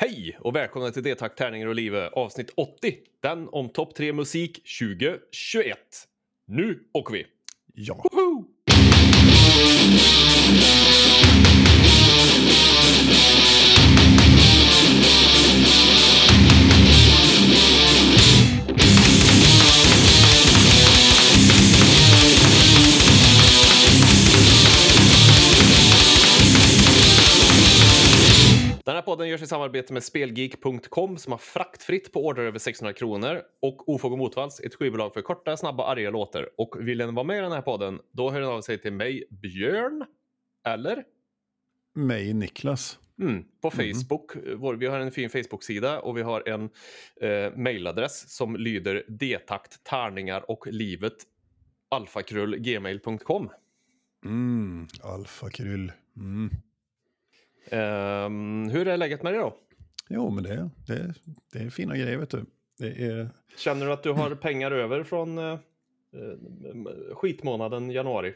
Hej och välkomna till D-takt, tärningar och livet avsnitt 80. Den om topp 3 musik 2021. Nu åker vi! Ja. Woho! Podden görs i samarbete med Spelgeek.com som har fraktfritt på order över 600 kronor och Ofog och Motvalls, ett skivbolag för korta, snabba, arga låtar. Och vill den vara med i den här podden, då hör den av sig till mig, Björn, eller? Mig, Niklas. Mm, på Facebook. Vår, vi har en fin Facebook-sida och vi har en eh, mailadress som lyder detakt, tärningar och livet alfakrullgmail.com. Mm, Alfa Kryll. Mm. Ehm, hur är läget med dig då? Jo, men det, det, det är fina grejer, vet du. Är... Känner du att du har pengar över från eh, eh, skitmånaden januari?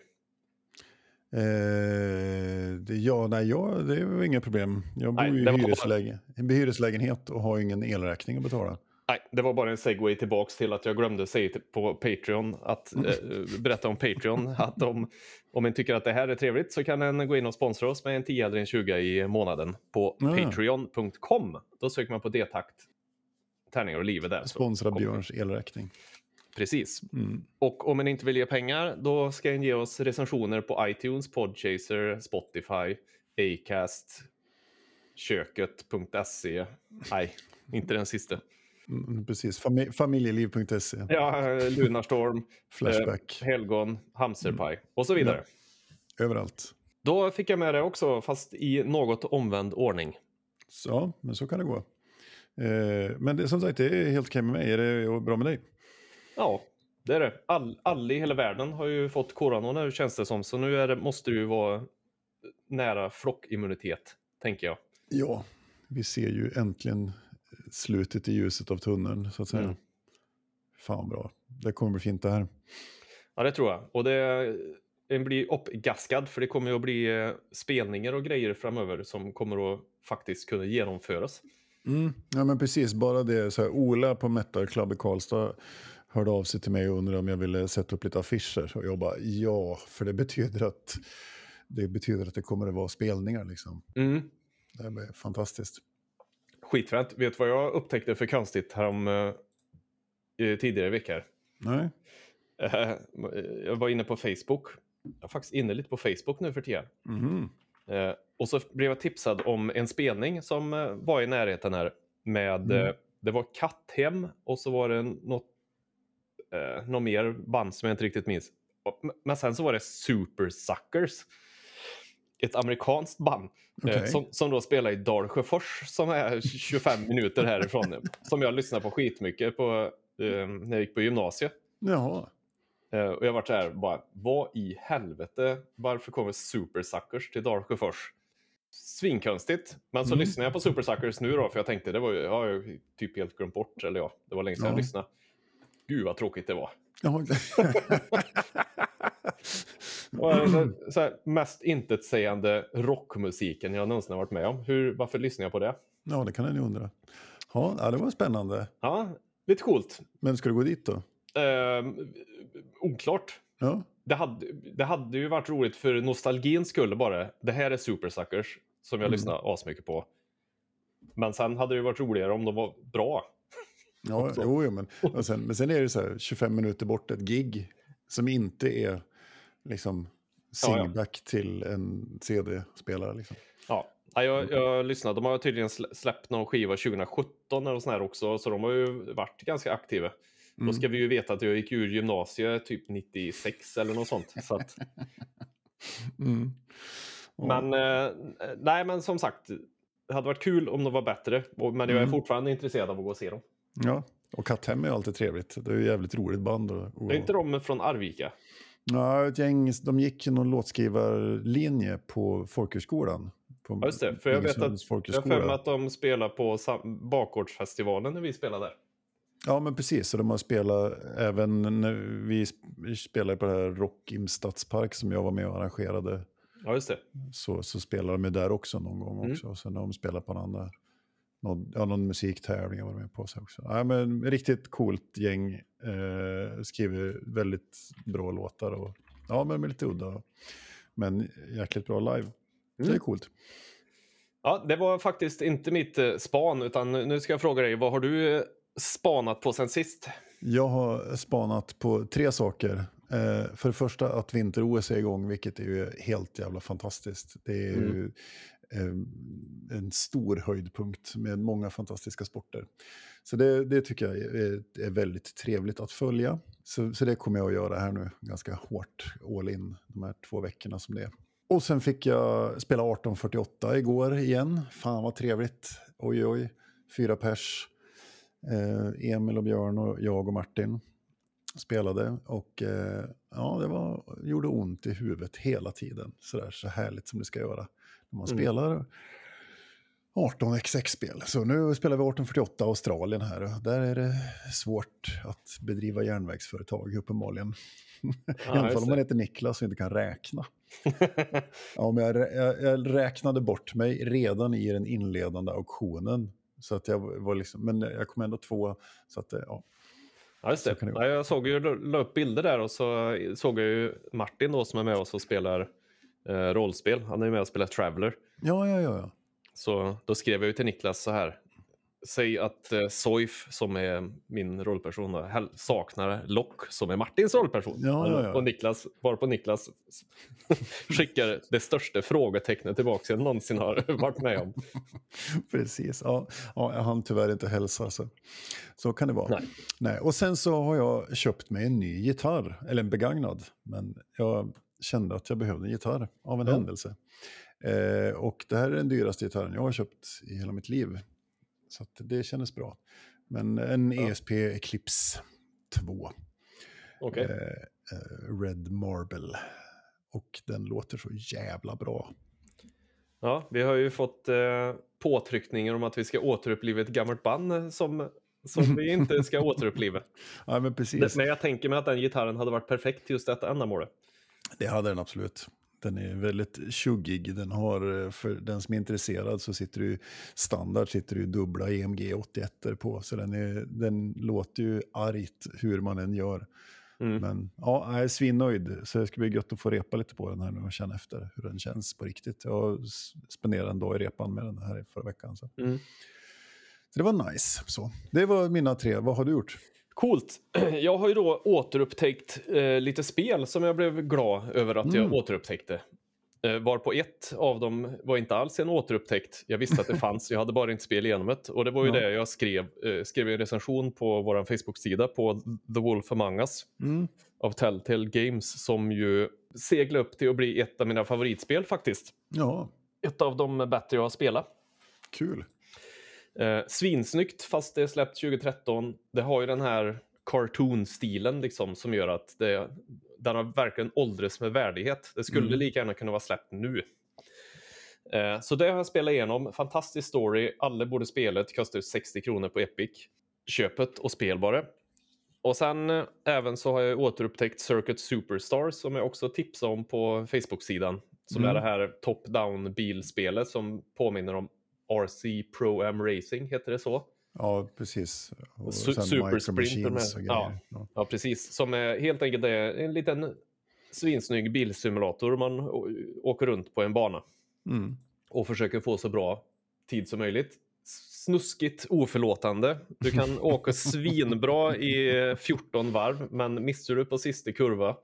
Eh, det, ja, nej, jag, det är inga problem. Jag bor Nej, ju i var bara- hyresläge, en hyreslägenhet och har ingen elräkning att betala. Nej, det var bara en segway tillbaks till att jag glömde säga på Patreon att eh, berätta om Patreon. Att om, om en tycker att det här är trevligt så kan en gå in och sponsra oss med en 10 eller en 20 i månaden på Ja. patreon.com. Då söker man på D-takt, tärningar och livet där. Sponsra Björns elräkning. Precis. Mm. Och om en inte vill ge pengar, då ska en ge oss recensioner på iTunes, Podchaser, Spotify, Acast, köket.se. Nej, inte den sista. Mm, precis, Fami familjeliv.se, Ja, Lunarstorm, Flashback, eh, Helgon, Hamsterpaj och så vidare. överallt. Då fick jag med det också, fast i något omvänd ordning. Så, ja, men så kan det gå. Eh, men det, som sagt, det är helt okej med mig. Är det bra med dig? Ja, det är det. All, alla i hela världen har ju fått corona nu känns det som, så nu det, måste ju vara nära flockimmunitet, tänker jag. Ja, vi ser ju äntligen slutet i ljuset av tunneln, så att säga. Mm. Fan bra. Det kommer bli fint det här. Ja, det tror jag. Och det blir uppgaskad för det kommer ju att bli eh, spelningar och grejer framöver som kommer att faktiskt kunna genomföras. Mm. Ja, men precis. Bara det. Så här, Ola på Metal Club i Karlstad hörde av sig till mig och undrade om jag ville sätta upp lite affischer. Och jag bara, ja, för det betyder att det, betyder att det kommer att vara spelningar. Liksom. Mm. Det här blir fantastiskt. Skitfränt. Vet du vad jag upptäckte för konstigt härom eh, tidigare i veckan? Nej? Eh, jag var inne på Facebook. Jag är faktiskt inne lite på Facebook nu för tiden. Mhm. Eh, och så blev jag tipsad om en spelning som eh, var i närheten här med, Mm. eh, det var Katthem och så var det något, eh, något mer band som jag inte riktigt minns. Men sen så var det Super Suckers. Ett amerikanskt band eh, Okej. som, som då spelar i Dalsjöfors som är 25 minuter härifrån. som jag lyssnade på skitmycket på eh, när jag gick på gymnasiet. Jaha. Eh, och jag vart så här, bara, vad i helvete, varför kommer Super Suckers till Dalsjöfors? Svinkonstigt. Men så Mm. lyssnade jag på Super Suckers nu då, för jag tänkte det var ju, jag har ju typ helt glömt bort, eller ja, det var länge sedan jag Ja. lyssnade. Gud vad tråkigt det var. Jaha. Och, eh, så här, mest intetsägande rockmusiken jag någonsin har varit med om. Hur, varför lyssnar jag på det? ja, det kan en ju undra. Ja, ja, det var spännande. Ja, lite coolt. Men ska du gå dit då? Ehm, oklart. Ja, Det hade, det hade ju varit roligt för nostalgin skulle bara. Det här är Super Suckers som jag Mm. lyssnar asmycket på. Men sen hade det varit roligare om de var bra. ja jo, jo, men, sen, men sen är det så här 25 minuter bort ett gig som inte är liksom Ja, ja. singback till en CD-spelare. Liksom. Ja, ja jag, jag lyssnade. De har tydligen slä- släppt någon skiva 2017 eller sån här också, så de har ju varit ganska aktiva. Då Mm. ska vi ju veta att jag gick ur gymnasiet typ 96 eller något sånt. Så att, Mm. Ja. men eh, nej, men som sagt, det hade varit kul om de var bättre. Men jag är Mm. fortfarande intresserad av att gå och se dem. Ja, och Katthem är alltid trevligt. Det är ju jävligt roligt band. Och, och... Är inte de från Arvika? Ja, ett gäng, de gick någon låtskrivarlinje på folkhögskolan. På Ja, just det. För jag vet att jag för mig att de spelar på bakgårdsfestivalen när vi spelade där. Ja, men precis. Så de har spelat även när vi sp- spelade på det här Rockim stadspark som jag var med och arrangerade. Ja, just det. Så, så spelade de ju där också någon gång Mm. också. Och sen har de spelat på en annan någon, ja, någon musiktävling jag var med på. Så också. Ja, men, riktigt coolt gäng. Eh, skriver väldigt bra låtar. Och, ja, men lite udda. Men jäkligt bra live. Mm. Det är mm. coolt. Ja, det var faktiskt inte mitt eh, span, utan nu ska jag fråga dig, vad har du eh, spanat på sen sist? Jag har spanat på tre saker. Eh, för det första att vinter-OS är igång, vilket är ju helt jävla fantastiskt. Det är mm. ju Ehm, en stor höjdpunkt med många fantastiska sporter. Så det, det tycker jag är, är, väldigt trevligt att följa. Så, så det kommer jag att göra här nu, ganska hårt all in, de här två veckorna som det är. Och sen fick jag spela 1848 igår igen. Fan vad trevligt. Oj, oj. Fyra pers. Eh, Emil och Björn och jag och Martin spelade. Och eh, ja, det var, gjorde ont i huvudet hela tiden. Så, där, så härligt som det ska göra man mm. spelar 18xx-spel. Så nu spelar vi 1848 Australien här. Där är det svårt att bedriva järnvägsföretag uppenbarligen. Ja, I alla fall om man heter Niklas och inte kan räkna. ja, men jag, jag, jag, räknade bort mig redan i den inledande auktionen. Så att jag var liksom, men jag kom ändå två. Så att, ja. Ja, just det. Ja, jag såg ju, la upp bilder där och så såg jag ju Martin då som är med oss och spelar eh, rollspel. Han är ju med och spelar Traveller. Ja, ja, ja. ja. Så då skrev jag ju till Niklas så här. Säg att eh, Soif, som är min rollperson, då, saknar Lock, som är Martins rollperson. Ja, ja, ja. Och Niklas, bara på Niklas skickar det största frågetecknet tillbaka jag någonsin har varit med om. Precis, ja, ja, hann tyvärr inte hälsa. Så, så kan det vara. Nej. Nej. Och sen så har jag köpt mig en ny gitarr, eller en begagnad. Men jag kände att jag behövde en gitarr av en ja. händelse. Eh, och det här är den dyraste gitarren jag har köpt i hela mitt liv. Så det kändes bra. Men en ja. ESP Eclipse 2. Okay. Eh, eh, Red Marble. Och den låter så jävla bra. Ja, vi har ju fått eh, påtryckningar om att vi ska återuppliva ett gammalt band som, som vi inte ska återuppliva. ja, men precis. Men jag tänker mig att den gitarren hade varit perfekt till just detta ändamål. Det hade den absolut. Den är väldigt tjuggig. Den har, för den som är intresserad så sitter ju standard sitter ju dubbla EMG 81 på. Så den, är, den låter ju argt hur man än gör. Mm. Men ja, jag är svinnöjd. Så det ska bli gött att få repa lite på den här nu och känna efter hur den känns på riktigt. Jag spenderade en dag i repan med den här förra veckan. Så. Mm. Så det var nice. Så. Det var mina tre. Vad har du gjort? Coolt. Jag har ju då återupptäckt eh, lite spel som jag blev glad över att mm. jag återupptäckte. Eh, var på ett av dem var inte alls en återupptäckt. Jag visste att det fanns, jag hade bara inte spel igenom det. Och det var ju ja. det jag skrev, eh, skrev en recension på vår Facebook-sida på The Wolf Among Us mm. av Telltale Games som ju seglade upp till att bli ett av mina favoritspel faktiskt. Ja. Ett av de bättre jag har spelat. Kul. Eh, svinsnyggt fast det är släppt 2013. Det har ju den här cartoon-stilen liksom som gör att det, den har verkligen åldrats med värdighet. Det skulle mm. lika gärna kunna vara släppt nu. Eh, så det har jag spelat igenom. Fantastisk story. Alla borde spela. Det kostar 60 kronor på Epic. Köpet och spel bara. Och sen eh, även så har jag återupptäckt Circuit Superstars som jag också tipsade om på Facebook-sidan. Som mm. är det här top-down bilspelet som påminner om RC Pro Am Racing, heter det så? Ja, precis. Och Supersprint. Ja, ja. ja, precis. Som är helt enkelt är en liten svinsnygg bilsimulator. Man åker runt på en bana mm. och försöker få så bra tid som möjligt. Snuskigt oförlåtande. Du kan åka svinbra i 14 varv, men missar du på sista kurva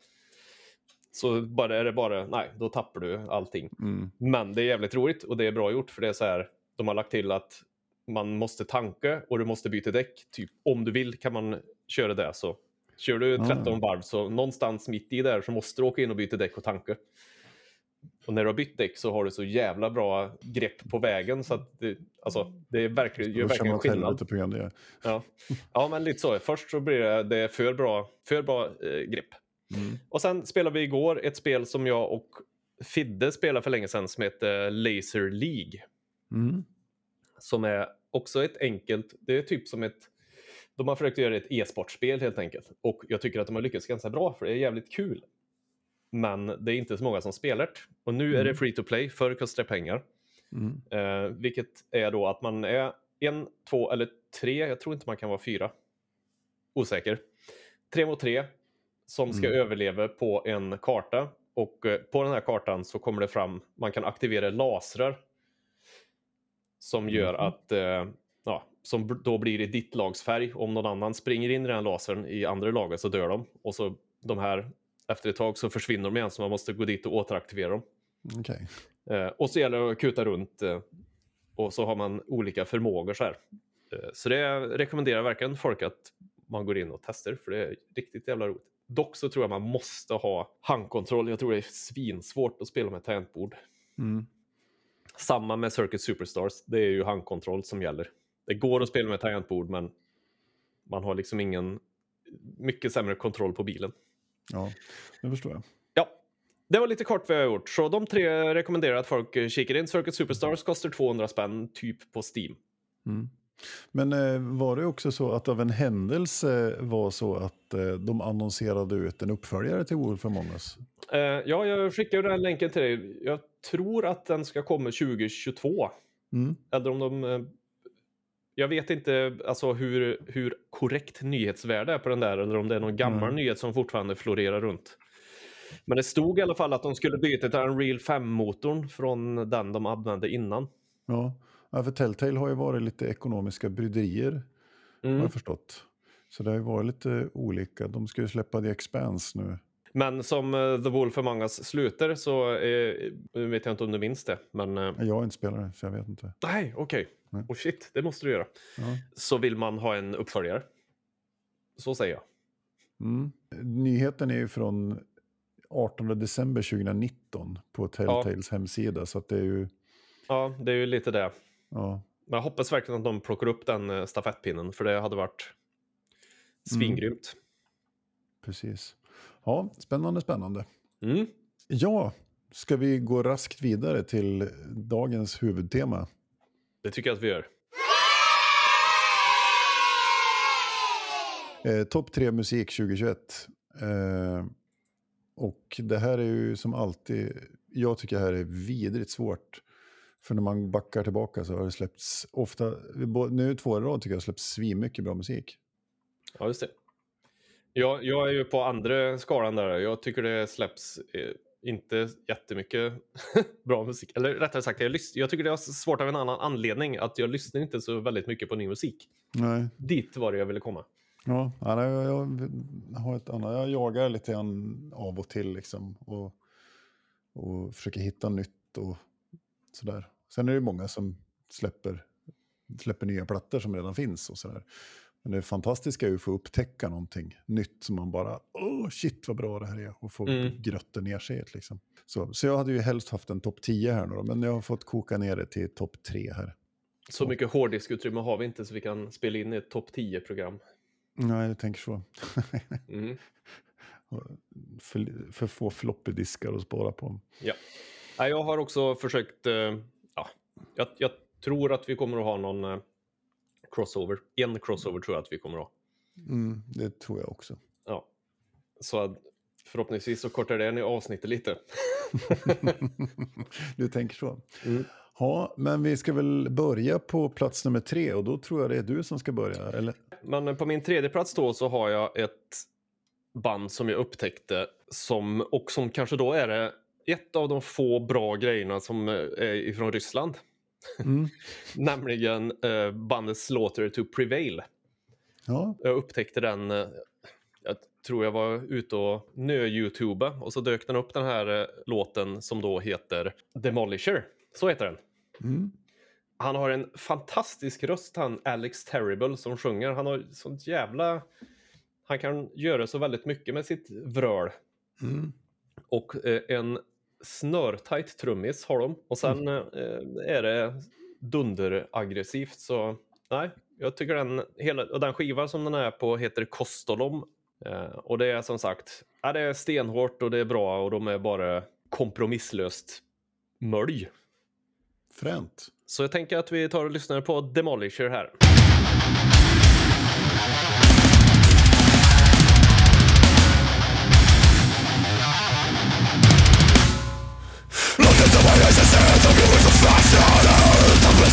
så bara är det bara, nej, då tappar du allting. Mm. Men det är jävligt roligt och det är bra gjort för det är så här, de har lagt till att man måste tanka och du måste byta däck. Typ, om du vill kan man köra det. Så kör du 13 ah. varv så någonstans mitt i där så måste du åka in och byta däck och tanka. Och när du har bytt däck så har du så jävla bra grepp på vägen så att det, alltså, det är verkligen, gör verkligen skillnad. Program, det. Ja. ja, men lite så. Först så blir det, det för bra, för bra eh, grepp. Mm. Och sen spelade vi igår ett spel som jag och Fidde spelade för länge sedan som heter Laser League. Mm. Som är också ett enkelt, det är typ som ett, de har försökt göra ett e-sportspel helt enkelt. Och jag tycker att de har lyckats ganska bra för det är jävligt kul. Men det är inte så många som spelar det. Och nu mm. är det mm. free to play, förr kostade det pengar. Mm. Eh, vilket är då att man är en, två eller tre. Jag tror inte man kan vara fyra. Osäker. Tre mot tre som ska Mm. överleva på en karta. Och eh, på den här kartan så kommer det fram, man kan aktivera lasrar. Som gör Mhm. att, eh, ja, som då blir i ditt lags färg. Om någon annan springer in i den lasern i andra laget så dör de. Och så de här, efter ett tag så försvinner de igen så man måste gå dit och återaktivera dem. Okej. Eh, och så gäller det att kuta runt eh, och så har man olika förmågor så här. Eh, så det rekommenderar verkligen folk att man går in och testar för det är riktigt jävla roligt. Dock så tror jag man måste ha handkontroll. Jag tror det är svinsvårt att spela med tangentbord. Mm. Samma med Circuit Superstars. Det är ju handkontroll som gäller. Det går att spela med tangentbord men man har liksom ingen mycket sämre kontroll på bilen. Ja, det förstår jag. Ja, det var lite kort vad jag har gjort. Så de tre rekommenderar att folk eh, kikar in. Circuit Superstars kostar 200 spänn typ på Steam. Mm. Men eh, var det också så att av en händelse var så att eh, de annonserade ut en uppföljare till Wolf Among Us? Ja, jag skickar den länken till dig. Jag tror att den ska komma 2022. Mm. Eller om de... Eh, jag vet inte alltså, hur, hur korrekt nyhetsvärde är på den där eller om det är någon gammal Mm. nyhet som fortfarande florerar runt. Men det stod i alla fall att de skulle byta till Unreal 5-motorn från den de använde innan. Ja. för Telltale har ju varit lite ekonomiska bryderier har Mm. jag förstått. Så det har ju varit lite olika. De ska ju släppa The Expanse nu. Men som eh, The Wolf Among Us slutar så eh, vet jag inte om du minns det. Men eh, Jag är inte spelare så jag vet inte. nej, okej. Nej. Oh shit, det måste du göra. Ja. Så vill man ha en uppföljare. Så säger jag. Mm. Nyheten är ju från 18 december 2019 på Telltales hemsida. Så det är ju... Ja, det är ju lite det. Ja, Men jag hoppas verkligen att de plockar upp den eh, stafettpinnen för det hade varit svingrymt. precis. Ja, spännande, spännande. Mm. Ja, ska vi gå raskt vidare till dagens huvudtema? Det tycker jag att vi gör. Eh, Topp tre musik 2021. Eh, och det här är ju som alltid, jag tycker det här är vidrigt svårt. För när man backar tillbaka så har det släppts ofta, nu två i rad tycker jag har släppts svinmycket bra musik. Ja, just det. Jag, jag är ju på andra skalan där. Jag tycker det släpps eh, inte jättemycket bra musik. Eller rättare sagt, jag, jag tycker det är svårt av en annan anledning. Att jag lyssnar inte så väldigt mycket på ny musik. Nej. Dit var det jag ville komma. Ja, jag, jag har ett annat. Jag jagar lite grann av och till liksom. Och, och försöker hitta nytt och sådär. Sen är det många som släpper, släpper nya plattor som redan finns och sådär. Men det fantastiska är ju att få upptäcka någonting nytt som man bara, åh shit vad bra det här är. Och få Mm. grötta ner sig i liksom. Så, så jag hade ju helst haft en topp 10 här nu då, men jag har fått koka ner det till topp 3 här. Så mycket hårddiskutrymme har vi inte så vi kan spela in i ett topp 10-program. Nej, jag tänker så. Mm. för, för få floppy diskar att spara på. Nej, Jag har också försökt, eh, ja, jag, jag tror att vi kommer att ha någon eh, crossover. En crossover tror jag att vi kommer att ha. Mm, det tror jag också. Ja. Så förhoppningsvis så kortar det ner avsnittet lite. du tänker så. Mm. Ja, men vi ska väl börja på plats nummer tre och då tror jag det är du som ska börja, eller? Men på min tredje plats då så har jag ett band som jag upptäckte som, och som kanske då är det ett av de få bra grejerna som eh, är ifrån Ryssland. Mm. Nämligen eh, bandet Slaughter to Prevail. Ja, Jag upptäckte den, eh, jag tror jag var ute och nö-youtuba och så dök den upp den här eh, låten som då heter Demolisher. Så heter den. mm. Han har en fantastisk röst han Alex Terrible som sjunger. Han har sånt jävla... Han kan göra så väldigt mycket med sitt vröl. Mm. Och eh, en snörtajt trummis har de. Och sen eh, är det dunderaggressivt så nej, jag tycker den, hela, och den skivan som den är på heter Kostolom. Eh, och det är som sagt, ja, det är stenhårt och det är bra och de är bara kompromisslöst mölj. Fränt. Så jag tänker att vi tar och lyssnar på Demolisher här.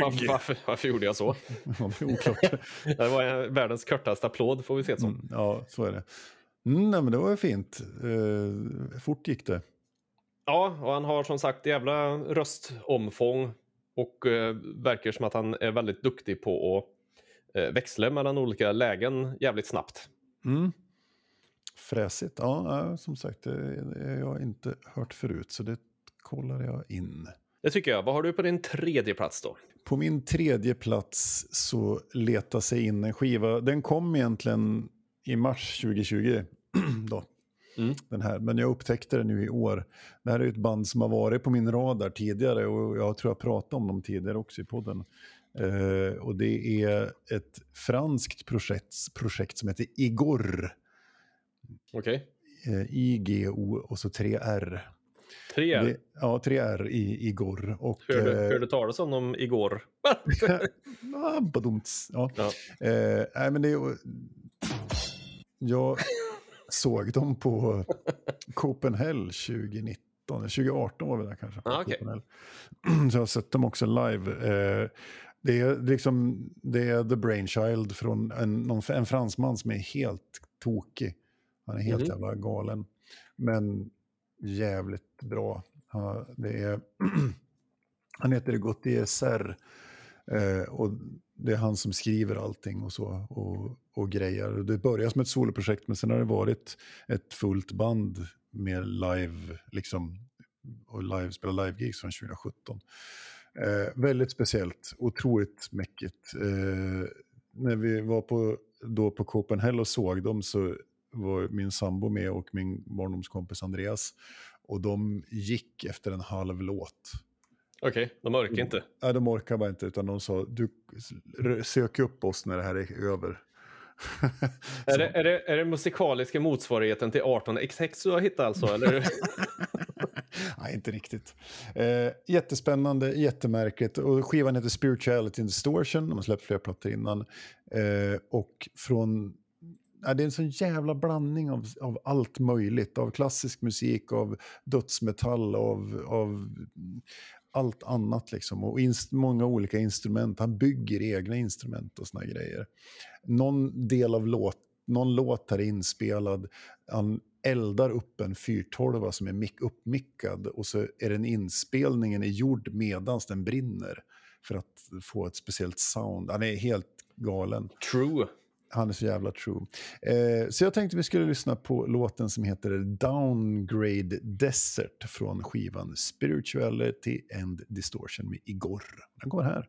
Varför, varför, varför gjorde jag så? Ja, det. Det var en- världens kortaste applåd får vi se det som. Mm, ja, så är det. Mm, nej, men det var ju fint. Eh, fort gick det. Ja, och han har som sagt jävla röstomfång och eh, verkar som att han är väldigt duktig på att eh, växla mellan olika lägen jävligt snabbt. Mm. Fräsigt. Ja, ja, som sagt, det, det har jag inte hört förut, så det kollar jag in. Det tycker jag. Vad har du på din tredje plats då? På min tredje plats så letar sig in en skiva. Den kom egentligen i mars 2020. då, Mm. den här. Men jag upptäckte den nu i år. Det här är ett band som har varit på min radar tidigare och jag tror jag pratat om dem tidigare också i podden. Eh, och det är ett franskt projekt, projekt som heter Igor. Okej. Eh, I-G-O och så tre R. Tre. Det, ja, tre R i Igor. Och, Hörde, eh, hörde talas om dem igår. Ah. Ja. Ja. Eh, nej, men det är, jag såg dem på Copenhagen 2019, 2018 var vi där kanske. Ah. Copenhagen. Så jag har sett dem också live. Eh, det, är liksom, det är the brainchild från en, någon, en fransman som är helt tokig. Han är helt Mhm. jävla galen. Men jävligt bra. Ja, det är, han heter Gauthier Serre. Eh, och det är han som skriver allting och så och, och grejer. Det började som ett soloprojekt men sen har det varit ett fullt band med live, liksom, och live, spela live-gigs från 2017. Eh, väldigt speciellt, otroligt mäckigt. Eh, när vi var på, då på Copenhagen och såg dem så var min sambo med och min barndomskompis Andreas. Och de gick efter en halv låt. Okej, de orkar inte. Nej, de orkar bara inte, utan de sa du sök upp oss när det här är över. Är det, är, det, är det musikaliska motsvarigheten till 18XX du har hittat alltså? Eller? Nej, inte riktigt. Eh, jättespännande, jättemärkligt. Och skivan heter Spirituality and Distortion. De har släppt flera plattor innan. Eh, och från ja, det är en sån jävla blandning av, av allt möjligt. Av klassisk musik, av dödsmetall, av, av allt annat. Liksom. Och många olika instrument. Han bygger egna instrument och såna grejer. Någon del av låt, någon låt är inspelad. Han eldar upp en 412 som är mick, uppmickad och så är den inspelningen är gjord medans den brinner för att få ett speciellt sound. Han är helt galen. True. Han är så jävla true. Eh, så jag tänkte vi skulle lyssna på låten som heter Downgrade Desert från skivan Spirituality and Distortion med Igor. Den går här.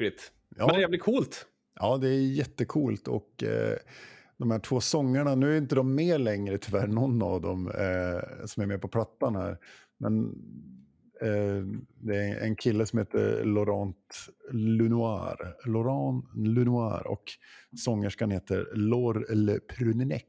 Märkligt. Ja. Men det är jävligt coolt. Ja, det är jättecoolt och eh, de här två sångarna, nu är inte de med längre tyvärr, någon av dem eh, som är med på plattan här. Men eh, det är en kille som heter Laurent Lunoir, Laurent Lunoir och sångerskan heter Laure Le Prunenec.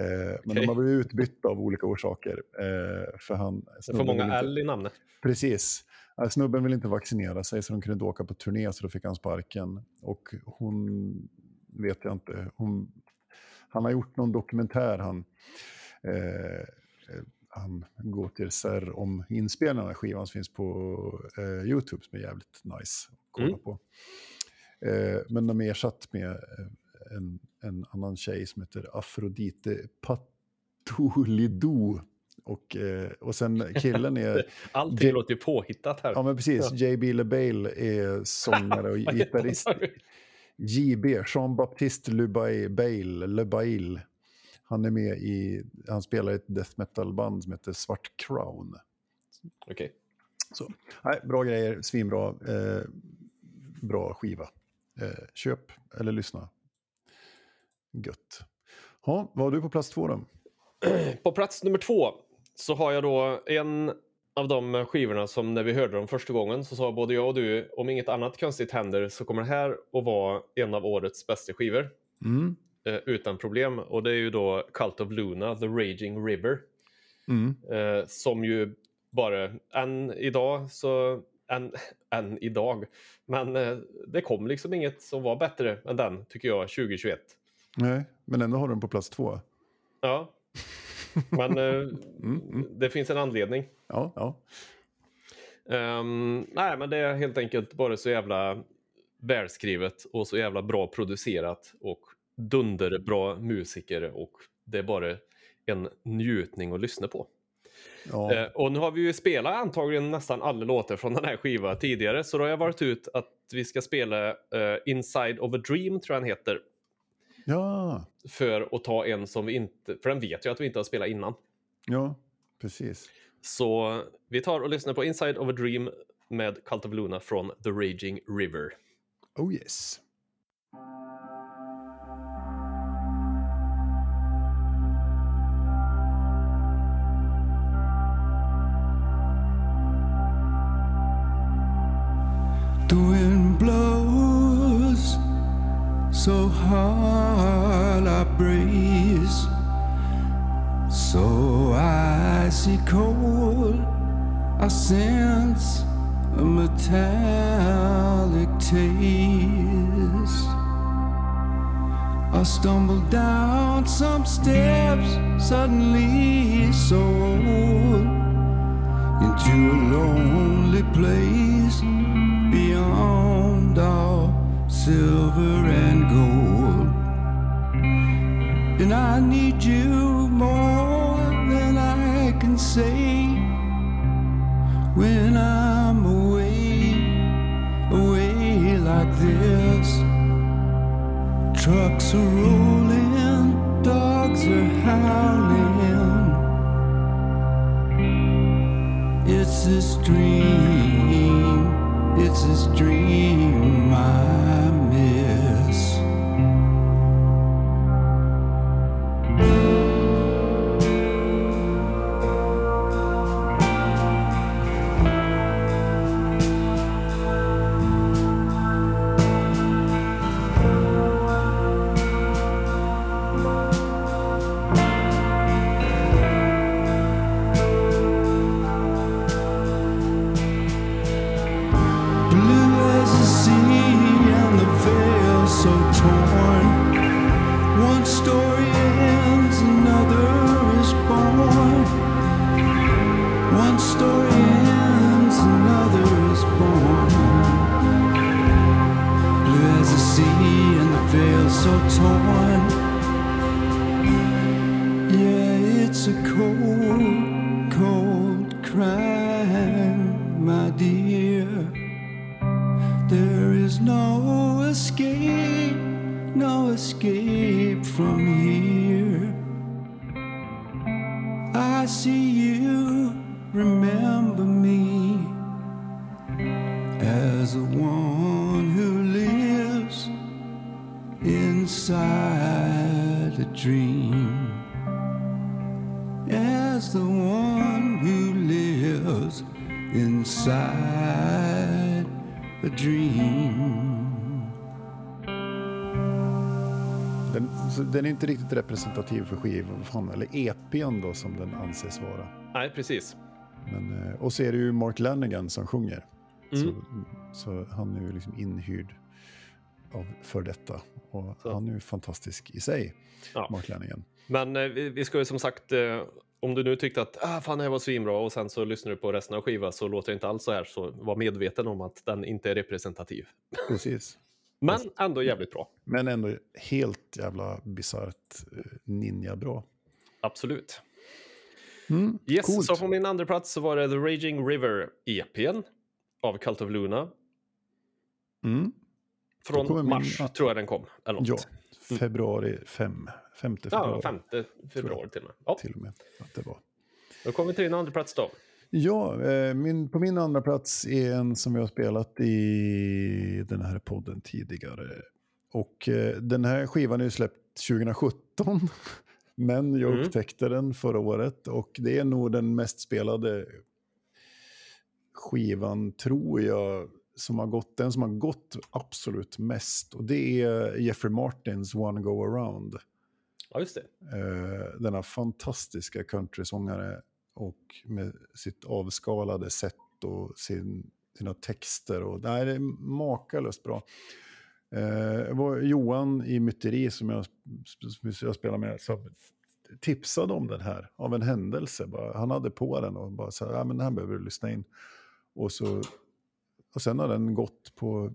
Eh, men de har blivit utbytta av olika orsaker. Eh, för han, Det får snubben många L i namnet. Precis. Snubben ville inte vaccinera sig så de kunde inte åka på turné så då fick han sparken. Och hon vet jag inte. Hon, han har gjort någon dokumentär han. Eh, eh, han går till SR om inspelningen av den här skivan som finns på eh, YouTube som är jävligt nice att kolla Mm. på. Eh, men de är ersatt med eh, en, en annan tjej som heter Afrodite Patolidou. Och, eh, och sen killen är... Allting Det- låter ju påhittat här. Ja, men precis. JB LeBale är sångare och gitarrist. JB, Jean-Baptiste Lebail, Bail, Lebail. Han är med i, han spelar i ett death metal-band som heter Svart Crown. Okej. Så, nej, bra grejer, svinbra, eh, bra skiva. Eh, köp eller lyssna. Gött. Ha, vad har du på plats två då? På plats nummer två så har jag då en av de skivorna som när vi hörde dem första gången så sa både jag och du om inget annat konstigt händer så kommer det här att vara en av årets bästa skivor. Mm. Eh, utan problem. Och det är ju då Cult of Luna, The Raging River. Mm. Eh, som ju bara, än idag så, än, än idag. Men eh, det kom liksom inget som var bättre än den tycker jag 2021. Nej, men ändå har den på plats två. Ja. Men eh, mm. det finns en anledning. Ja, ja. Ehm, nej, men det är helt enkelt bara så jävla välskrivet och så jävla bra producerat och dunderbra musiker och det är bara en njutning att lyssna på. ja. Eh, och nu har vi ju spelat antagligen nästan alla låtar från den här skivan tidigare så då har jag varit ut att vi ska spela eh, Inside of a Dream tror jag den heter ja. för att ta en som vi inte, för den vet jag att vi inte har spelat innan. Ja, precis. Så vi tar och lyssnar på Inside of a Dream med Cult of Luna från The Raging River. Oh yes. The wind blows so hard I breeze, so icy cold. I sense a metallic taste. I stumble down some steps, suddenly sold into a lonely place beyond all silver and gold. And I need you more than I can say when I'm away, away like this. Trucks are rolling, dogs are howling. It's this dream, it's this dream I so torn. Yeah, it's a cold, inte riktigt representativ för skivan, eller EPn då som den anses vara. Nej, precis. Men, eh, och så är det ju Mark Lanigan som sjunger. Mm. Så, så han är ju liksom inhyrd av, för detta. Och Så. han är ju fantastisk i sig, Ja. Mark Lanigan. Men eh, vi, vi ska ju som sagt, eh, om du nu tyckte att ah, fan det här var svinbra och sen så lyssnar du på resten av skivan så låter det inte alls så här, så var medveten om att den inte är representativ. Precis. Men ändå jävligt bra. Men ändå helt jävla bisarrt eh, ninja-bra. Absolut. Mm, Yes, coolt. så på min andra plats så var det The Raging River EPn av Cult of Luna. Mm. Från min- mars tror jag den kom. Eller något. Ja, februari 5. Femte ja, februari 5 februari till och med. Ja, till och med. Att det var. då kommer vi till din andra plats då. Ja, eh, min, på min andra plats är en som jag har spelat i den här podden tidigare. Och eh, den här skivan är ju släppt 2017. Men jag Mm. upptäckte den förra året och det är nog den mest spelade skivan, tror jag, som har gått, den som har gått absolut mest. Och det är Jeffrey Martins One Go Around. Ja, just det. Eh, denna fantastiska countrysångare och med sitt avskalade sätt och sin, sina texter. Och, nej, det är makalöst bra. Eh, var Johan i Myteri som jag, som jag spelar med som tipsade om den här av en händelse. Bara, han hade på den och bara sa ja, men den här behöver du lyssna in. Och, så, och sen har den gått på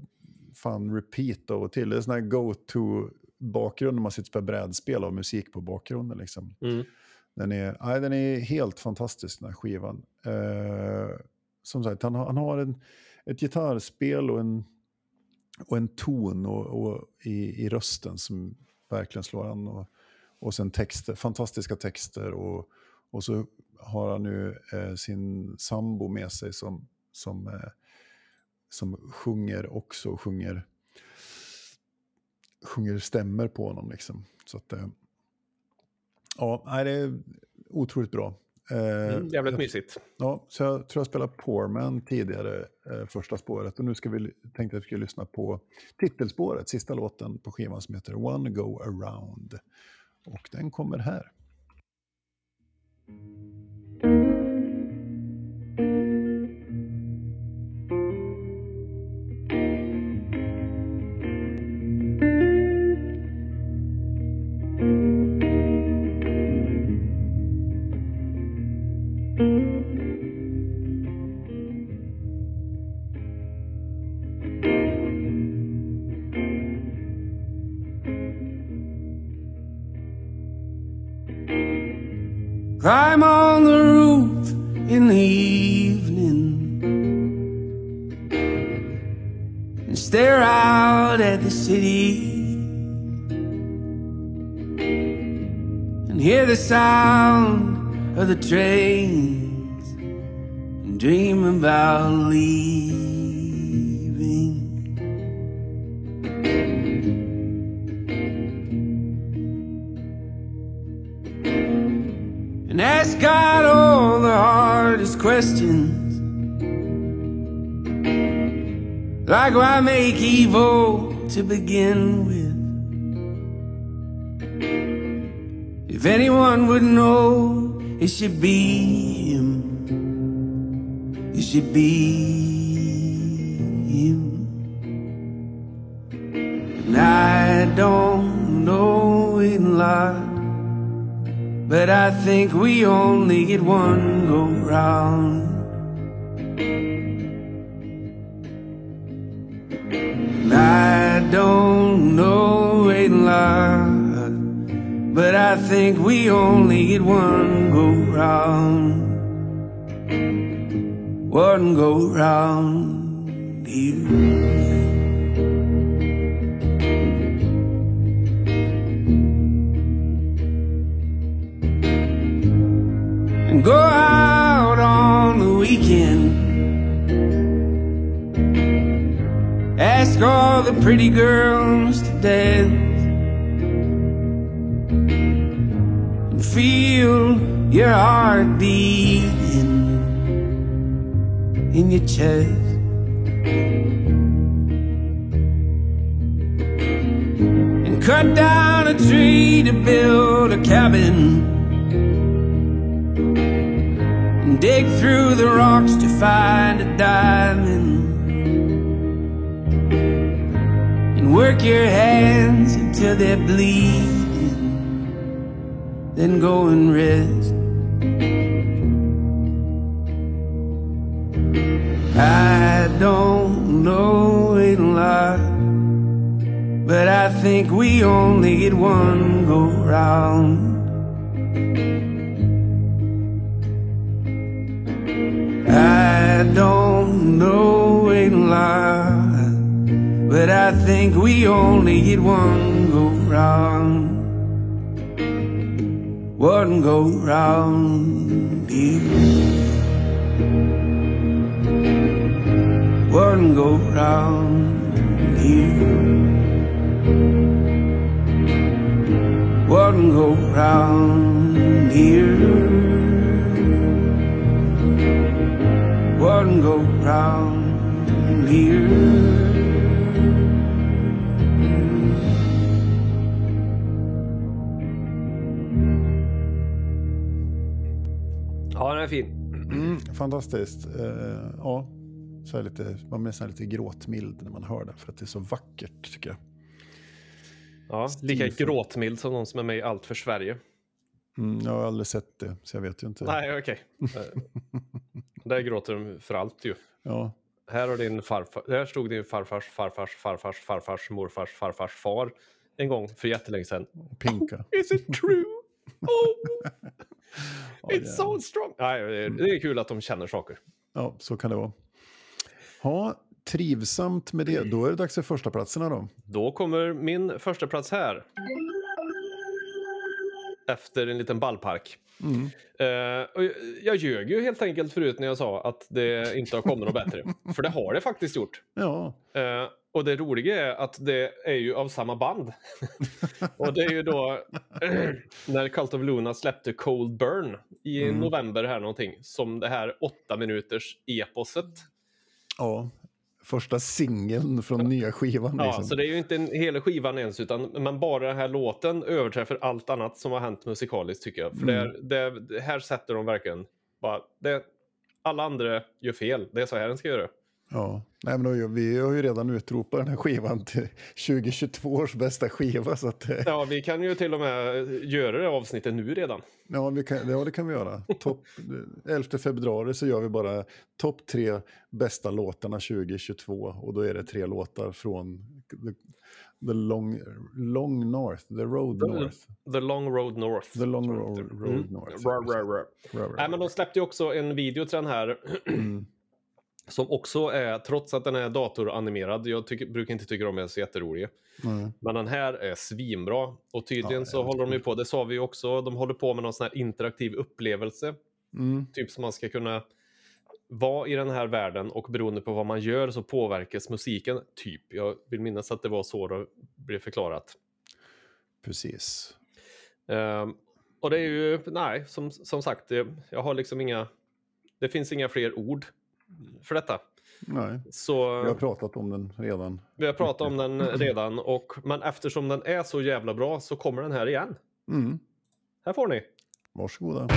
fan repeat av och till. Det är sån här go-to bakgrund när man sitter på brädspel och musik på bakgrunden. Liksom. Mm. Den, är, nej, den är helt fantastisk den här skivan. Eh, som sagt, han har, han har en, ett gitarrspel och en, och en ton och, och i, i rösten som verkligen slår an. Och, och sen texter, fantastiska texter och, och så har han nu eh, sin sambo med sig som, som, eh, som sjunger också, sjunger, sjunger stämmer på honom. Liksom. Så att, eh, ja, det är otroligt bra. Eh, Mm, jävligt mysigt. Ja, så jag tror jag spelade Poorman tidigare, eh, första spåret. Och nu ska vi, tänkte jag att vi skulle lyssna på titelspåret, sista låten på skivan som heter One Go Around. Och den kommer här. Climb on the roof in the evening. And stare out at the city. And hear the sound of the trains. And dream about leaving. Hardest questions. Like why make evil to begin with? If anyone would know, it should be him. It should be him. And I don't know in life. But I think we only get one go round. I don't know in life. But I think we only get one go round. One go round here. And go out on the weekend. Ask all the pretty girls to dance. and feel your heart beating in your chest. And cut down a tree to build a cabin. Dig through the rocks to find a diamond. And work your hands until they're bleeding. Then go and rest. I don't know a lot, but I think we only get one go round. I don't know a lot, but I think we only get one go round. One go round here. One go round here. One go round here. One go round here. Ja, den är fin. Mm, fantastiskt. Eh, ja, så lite, man blir nästan lite gråtmild när man hör det, för att det är så vackert tycker jag. Ja, lika Stilfull. gråtmild som någon som är med i Allt för Sverige. Mm, jag har aldrig sett det, så jag vet ju inte. Nej, okej. Eh, Där gråter de för allt ju. Ja, Här, har din farfar, här stod din farfars farfars farfars farfars morfars farfars far en gång för jättelänge sedan. pinka. Is it true? Oh, it's so strong. Nej, det är- det är kul att de känner saker. Ja, så kan det vara. Ja, trivsamt med det. Då är det dags för första platserna då. Då kommer min första plats här. Efter en liten ballpark. Mm. Eh, och jag- jag ljög ju helt enkelt förut när jag sa att det inte har kommit något bättre. För det har det faktiskt gjort. Ja, Eh, och det roliga är att det är ju av samma band. och det är ju då när Cult of Luna släppte Cold Burn i Mm. november här någonting. Som det här åtta minuters eposet. ja. Första singeln från nya skivan. Ja, liksom. så det är ju inte en hela skivan ens, utan men bara den här låten överträffar allt annat som har hänt musikaliskt tycker jag. För Mm. det, är- det, här sätter de verkligen bara, det, alla andra gör fel, det är så här den ska göra. Ja, Nej, men då, vi har ju redan utropat den här skivan till 2022 års bästa skiva. Så att, eh, Ja, vi kan ju till och med göra det avsnittet nu redan. ja, vi kan, ja, det kan vi göra. Topp, 11 februari så gör vi bara topp tre bästa låtarna 2022. Och då är det tre låtar från the, long, long North, The Road The- North. The Long Road North. The Long Road, road Mm. North. Ra, ra, ra. Ra, ra, Nej, men de släppte ju också en video till den här. Mm. Som också är, trots att den är datoranimerad, jag tycker, brukar inte tycka de är så jätteroliga. Nej. Men den här är svinbra. Och tydligen Ja, så håller de ju på, det sa vi också, de håller på med någon sån här interaktiv upplevelse. Mm. Typ som man ska kunna vara i den här världen och beroende på vad man gör så påverkas musiken. Typ, jag vill minnas att det var så det blev förklarat. Precis. Ehm, och det är ju, nej, som, som sagt, jag har liksom inga, det finns inga fler ord för detta. Nej, Så vi har pratat om den redan. vi har pratat om den redan, och, men eftersom den är så jävla bra så kommer den här igen. Mm. Här får ni. Varsågoda.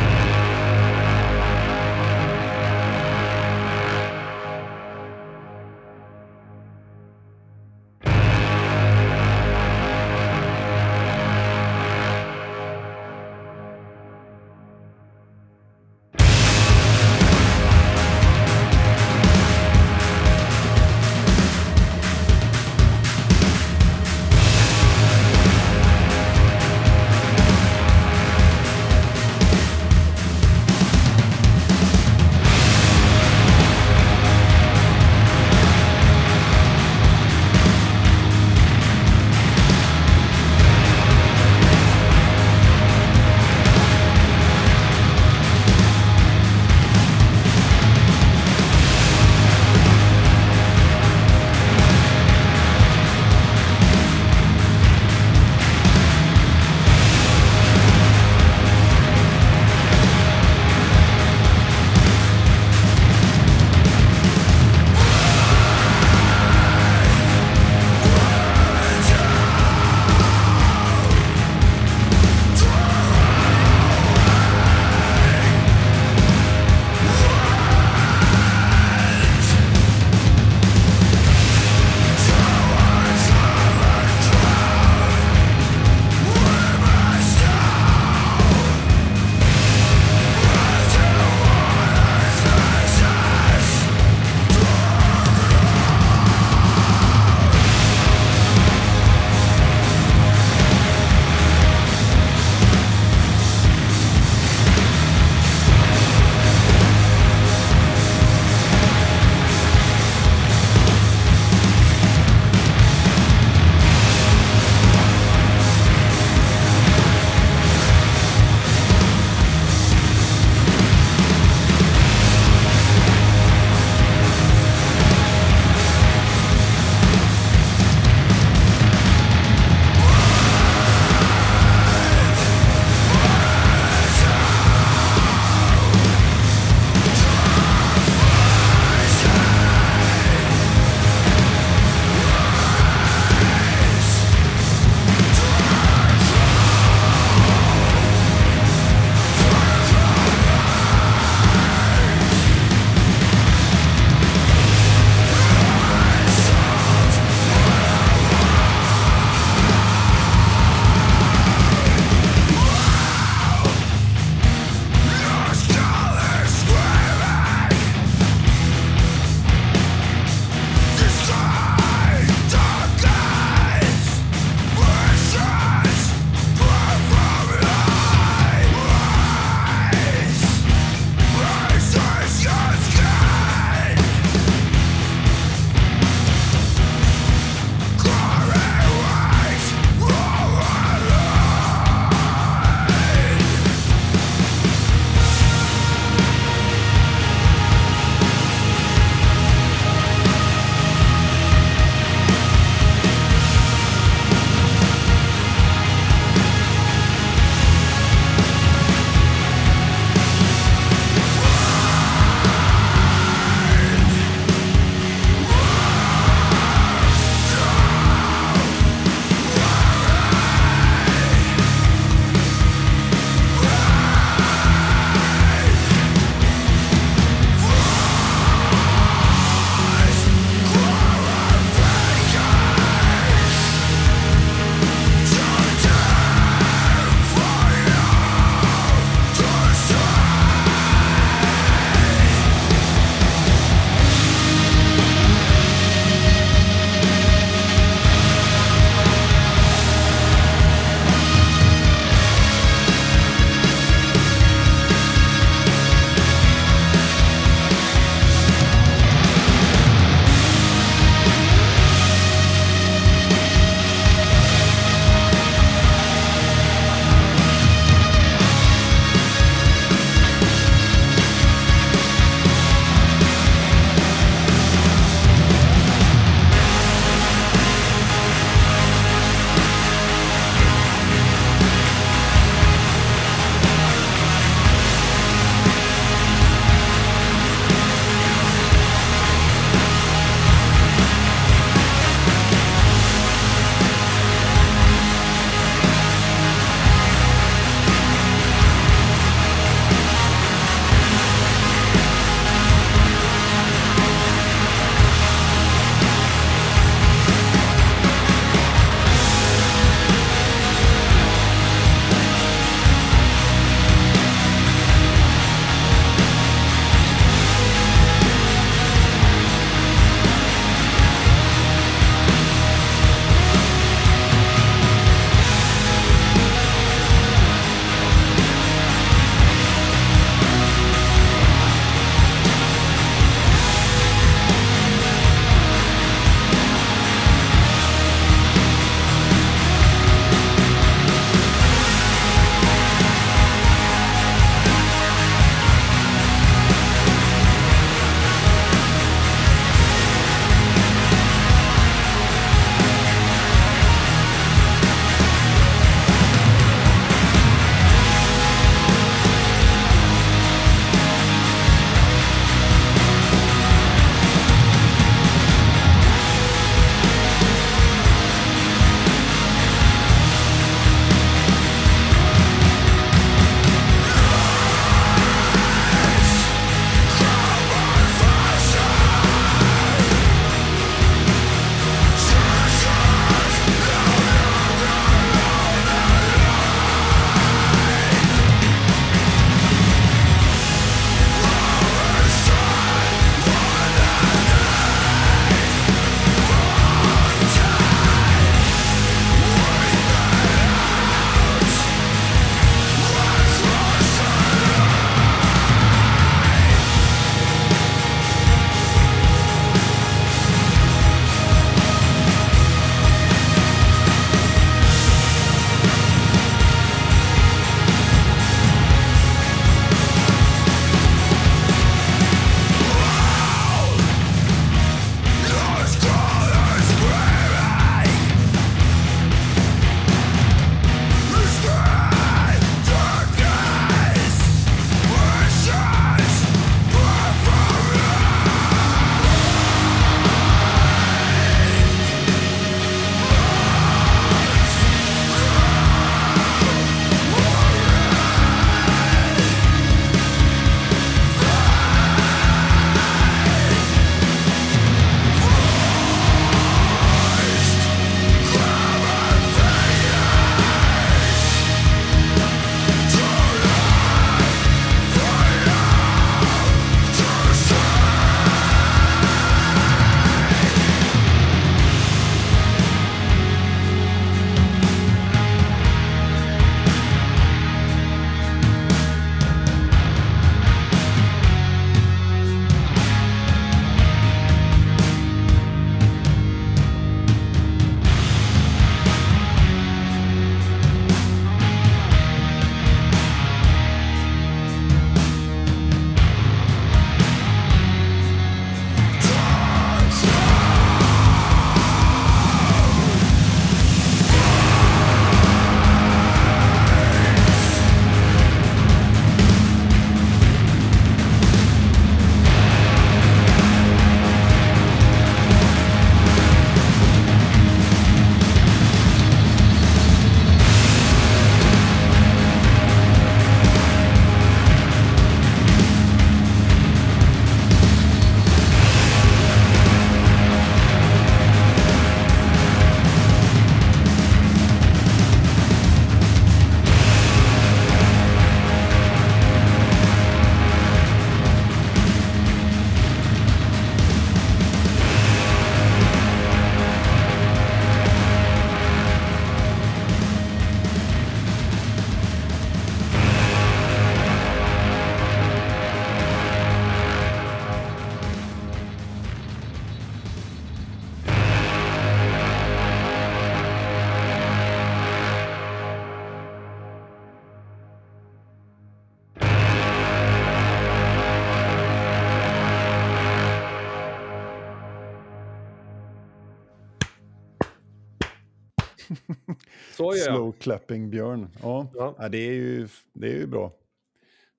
Gör jag. Slow clapping björn. Ja, Ja. ja. det, är ju, det är ju bra.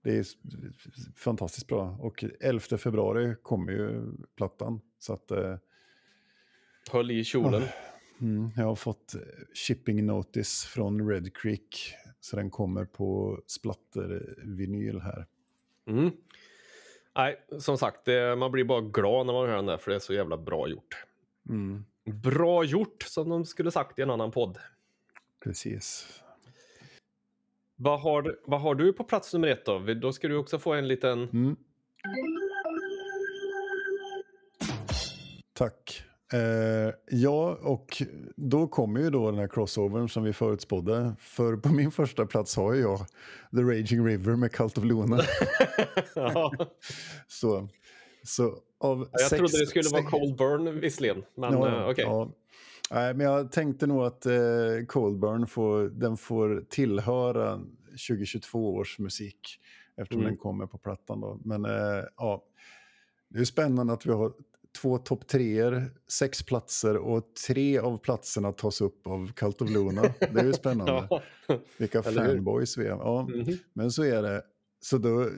Det är fantastiskt bra. Och 11 februari kommer ju plattan. Så att eh, Höll i kjolen. mm, jag har fått eh, shipping notice från Red Creek. Så den kommer på splatter-vinyl här. Mm. Nej, som sagt, det, man blir bara glad när man hör den där för det är så jävla bra gjort. Mm, Bra gjort, som de skulle sagt i en annan podd. Precis. Vad har, vad har du på plats nummer ett då? Då ska du också få en liten... Mm. Tack. Eh, ja, och då kommer ju då den här crossovern som vi förutspådde. För på min första plats har jag The Raging River med Cult of Luna. ja, så, så av jag sex- trodde det skulle vara Cold Burn visserligen. Men Ja, eh, okej. ja. Nej, men jag tänkte nog att eh, Coldburn får, den får tillhöra 2022 års musik eftersom Mm. den kommer på plattan. Då. Men eh, ja, det är spännande att vi har två topp treor, sex platser och tre av platserna tas upp av Cult of Luna. Det är ju spännande. Ja. Vilka fanboys vi är. Ja, Mhm. men så är det. Så då,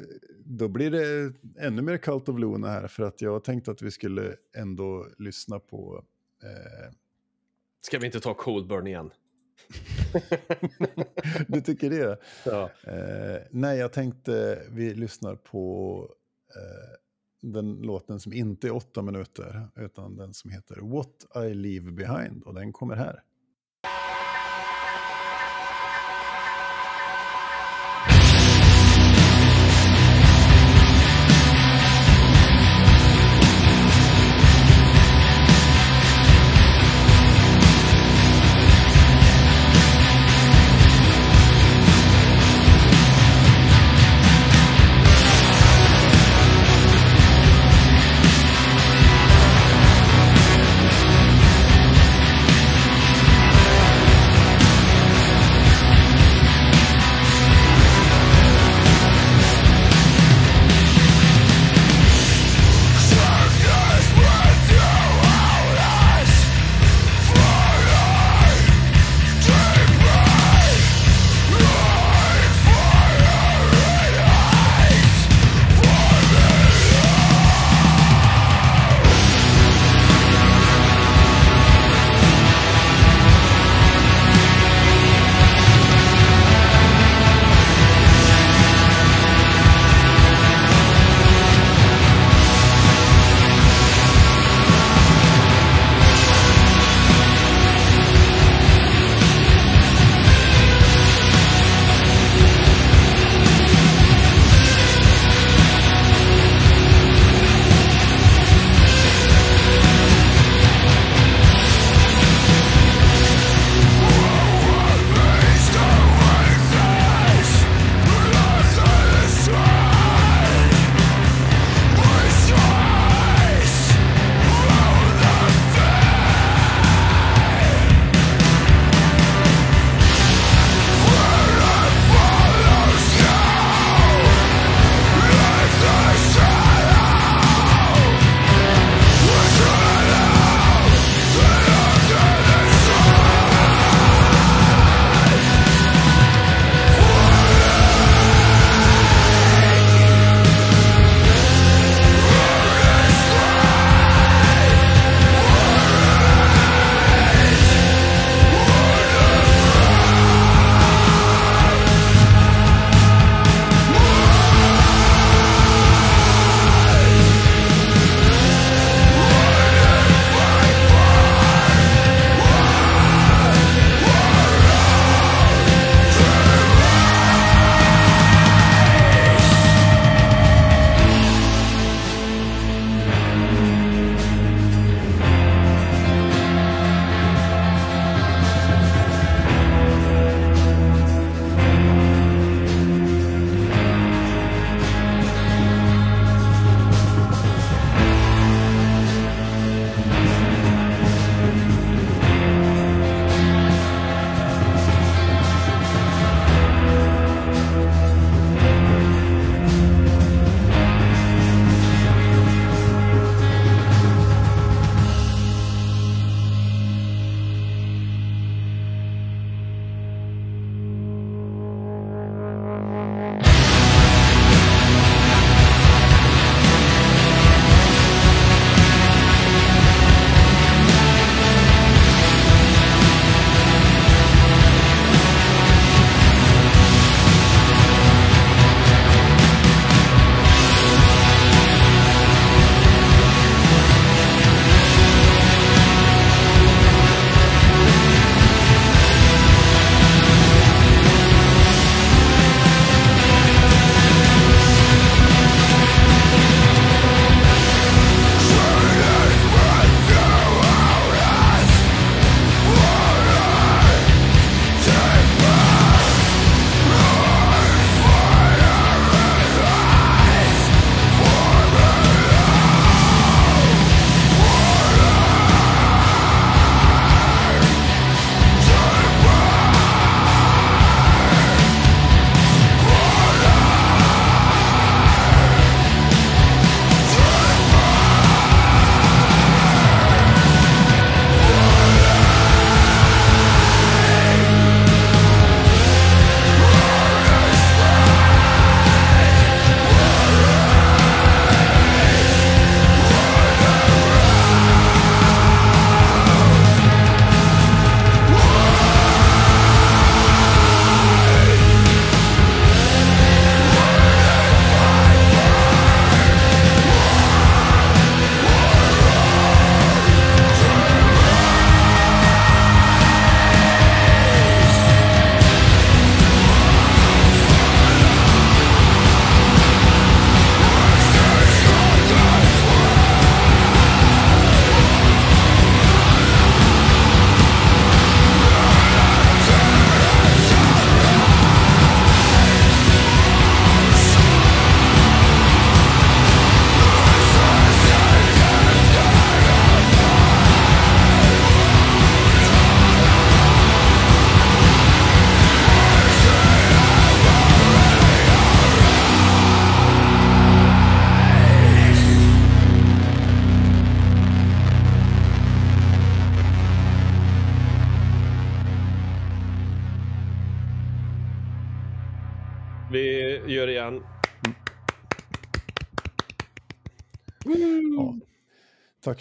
då blir det ännu mer Cult of Luna här för att jag tänkte att vi skulle ändå lyssna på eh, Ska vi inte ta Cold Burn igen? Du tycker det? Ja. Eh, nej, jag tänkte vi lyssnar på eh, den låten som inte är åtta minuter, utan den som heter What I Leave Behind, och den kommer här.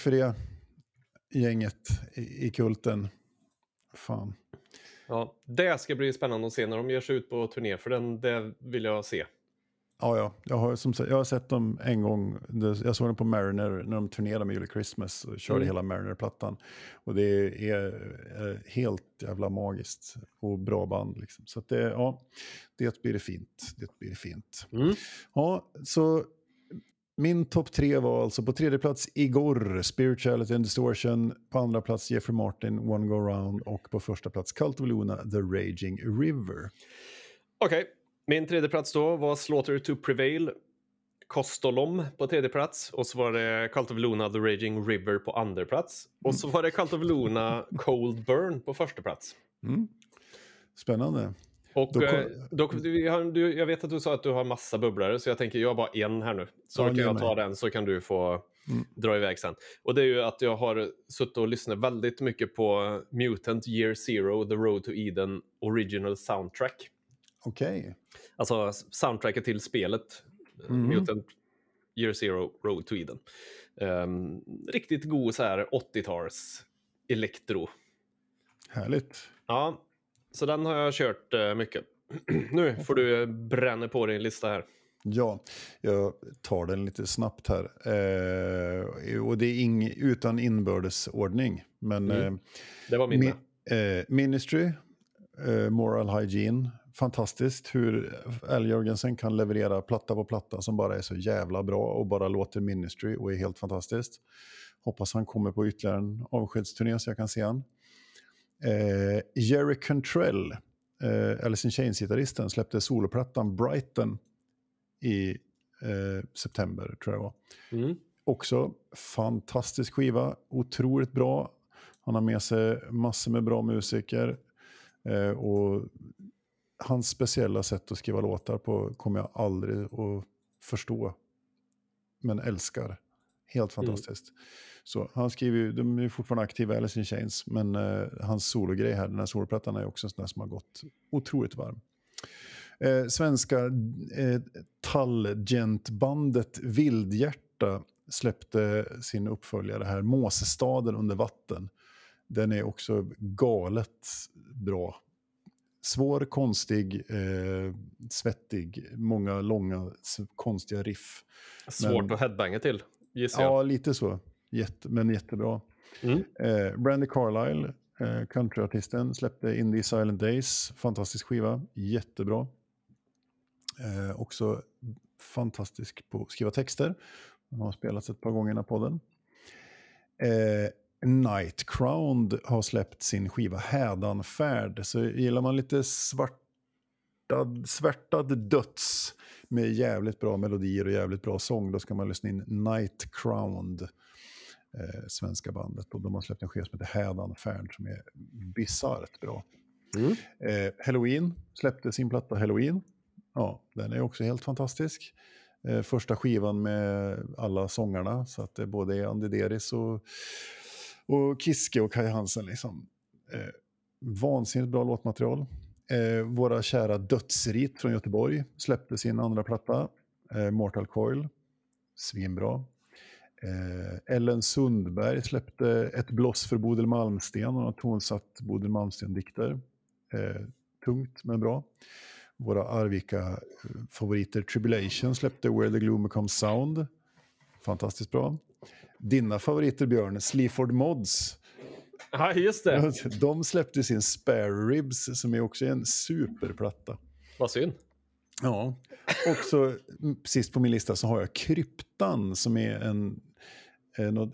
För det, gänget i, i kulten. Fan. Ja, det ska bli spännande att se när de ger sig ut på turné, för den, det vill jag se. Ja, ja. Jag har, som jag har sett dem en gång. Jag såg dem på Mariner när de turnerade med Julie Christmas och körde Mm. hela Mariner-plattan. Och det är eh, helt jävla magiskt och bra band. Liksom. Så det, ja, det blir fint. Det blir fint. Mm. Ja, så min topp tre var alltså på tredje plats Igor, Spirituality and Distortion. På andra plats Jeffrey Martin, One Go Round. Och på första plats Cult of Luna, The Raging River. Okej, min tredje plats då var Slaughter to Prevail. Kostolom på tredje plats och så var det Cult of Luna The Raging River på andra plats. Och så var det Cult of Luna Cold Burn på första plats. Mm. Spännande. Och Då eh, då, har, du, jag vet att du sa att du har massa bubblare så jag tänker jag har bara en här nu. Så Ja, kan jag ta den så kan du få Mm. dra iväg sen. Och det är ju att jag har suttit och lyssnat väldigt mycket på Mutant Year Zero, The Road to Eden Original Soundtrack. Okej. Alltså soundtracket till spelet Mhm. Mutant Year Zero Road to Eden. Ehm, riktigt god så här 80-tals elektro. Härligt. Ja, så den har jag kört eh, mycket. nu får du bränna på din lista här. Ja, jag tar den lite snabbt här. Eh, och det är ing, utan inbördesordning. Men Mm. eh, Det var min. Mi- eh, Ministry, eh, Moral Hygiene. Fantastiskt hur Al Jörgensen kan leverera platta på platta som bara är så jävla bra och bara låter Ministry och är helt fantastiskt. Hoppas han kommer på ytterligare en avskedsturné så jag kan se han. Eh, Jerry Cantrell, eh, Alice in Chains-gitarristen, släppte soloplattan Brighton i eh, september, tror jag det var. Mm. Också fantastisk skiva, otroligt bra. Han har med sig massor med bra musiker. Eh, och hans speciella sätt att skriva låtar på kommer jag aldrig att förstå. Men älskar. Helt fantastiskt. Så han skriver ju, de är fortfarande aktiva, Alice in Chains, men eh, hans sologrej här, den här soloplattan är också en sån där som har gått otroligt varm. Eh, svenska eh, Tallgentbandet Vildhjärta släppte sin uppföljare här, Måsestaden under vatten. Den är också galet bra. Svår, konstig, eh, svettig, många långa konstiga riff. Svårt Men- att headbanga till, gissar jag. Ja, lite så. Jätte, men jättebra. Mm. Eh, Brandy Carlisle, eh, countryartisten, släppte Indie Silent Days. Fantastisk skiva, jättebra. Eh, också fantastisk på att skriva texter. Han har spelats ett par gånger i den här podden. Eh, Night Crowned har släppt sin skiva Hädanfärd. Så gillar man lite svartad, svärtad döds med jävligt bra melodier och jävligt bra sång, då ska man lyssna in Night Crowned eh, svenska bandet. Och de har släppt en skiva som heter Hädanfärd som är bisarrt bra. Mm. Eh, Halloween släppte sin platta Halloween. Ja, den är också helt fantastisk. Eh, första skivan med alla sångarna, så att det både är Andy Deris och, och Kiske och Kai Hansen. Liksom. Eh, vansinnigt bra låtmaterial. Eh, våra kära Dödsrit från Göteborg släppte sin andra platta, eh, Mortal Coil. Svinbra. Eh, Ellen Sundberg släppte Ett bloss för Bodil Malmsten och har tonsatt Bodil Malmsten-dikter. Eh, tungt men bra. Våra Arvika-favoriter Tribulation släppte Where the Gloom Becomes Sound. Fantastiskt bra. Dina favoriter Björn, Sleaford Mods. Ja, just det. De släppte sin Spare Ribs som är också en superplatta. Vad synd. Ja, också mm, sist på min lista så har jag Kryptan som är en,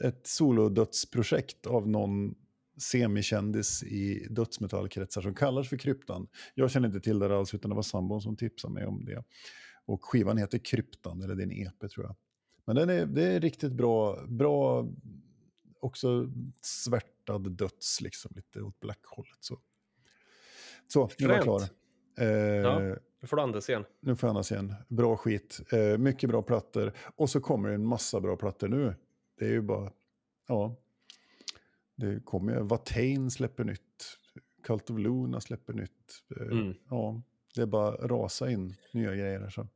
ett solodödsprojekt av någon semikändis i dödsmetallkretsar som kallas för Kryptan. Jag känner inte till det alls utan det var sambon som tipsade mig om det. Och skivan heter Kryptan, eller det är en EP tror jag. Men den är, det är riktigt bra, bra också svärtad döds liksom, lite åt black-hållet. Så, så nu var jag klar. Eh, Ja. Nu får du andas igen. nu får jag andas igen. Bra skit. Eh, mycket bra plattor. Och så kommer det en massa bra plattor nu. Det är ju bara... Ja. Det kommer ju... Watain släpper nytt. Cult of Luna släpper nytt. Eh, Mm. Ja. Det är bara rasa in nya grejer. Så.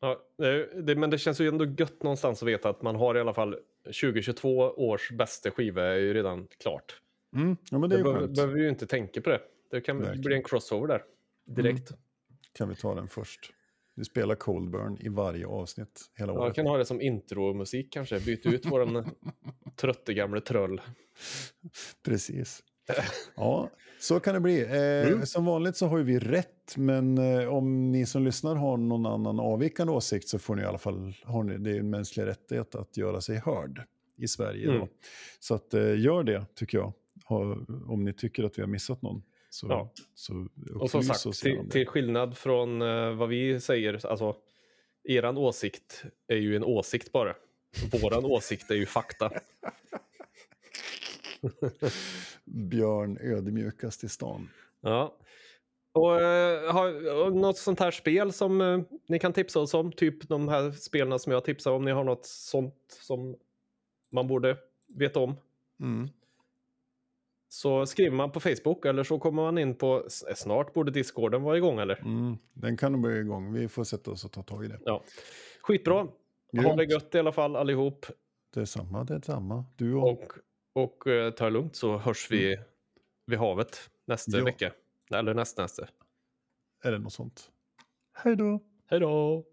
Ja, det, det, men det känns ju ändå gött någonstans att veta att man har i alla fall 2022 års bästa skiva är ju redan klart. Mm. Ja, men det Det be- behöver ju inte tänka på det. Det kan Verkligen. bli en crossover där direkt. Kan vi ta den först? Vi spelar Coldburn i varje avsnitt hela Ja, året. jag kan ha det som intromusik kanske. Byta ut våran trötte gamle tröll. Precis. Ja, så kan det bli. Eh, Mm. Som vanligt så har vi rätt, men eh, om ni som lyssnar har någon annan avvikande åsikt så får ni i alla fall, har ni, det är en mänsklig rättighet att göra sig hörd i Sverige Mm. Så att, eh, gör det, tycker jag, ha, om ni tycker att vi har missat någon. Så, Ja. så Och som sagt, till, till skillnad från eh, vad vi säger, alltså eran åsikt är ju en åsikt bara. Våran åsikt är ju fakta. Björn ödmjukast i stan. Ja. Och, eh, har, och något sånt här spel som eh, ni kan tipsa oss om, typ de här spelen som jag tipsar om, ni har något sånt som man borde veta om. Mm. Så skriver man på Facebook eller så kommer man in på, s- snart borde discorden vara igång eller? Mm. Den kan nog börja igång. Vi får sätta oss och ta tag i det. Ja. Skitbra. Ha Grymt. det gött i alla fall allihop. Det är samma, det är samma. Du och... Och, och eh, ta det lugnt så hörs vi vid havet nästa Ja. vecka. Eller nästnästa. Är det något sånt? Hej då! Hej då!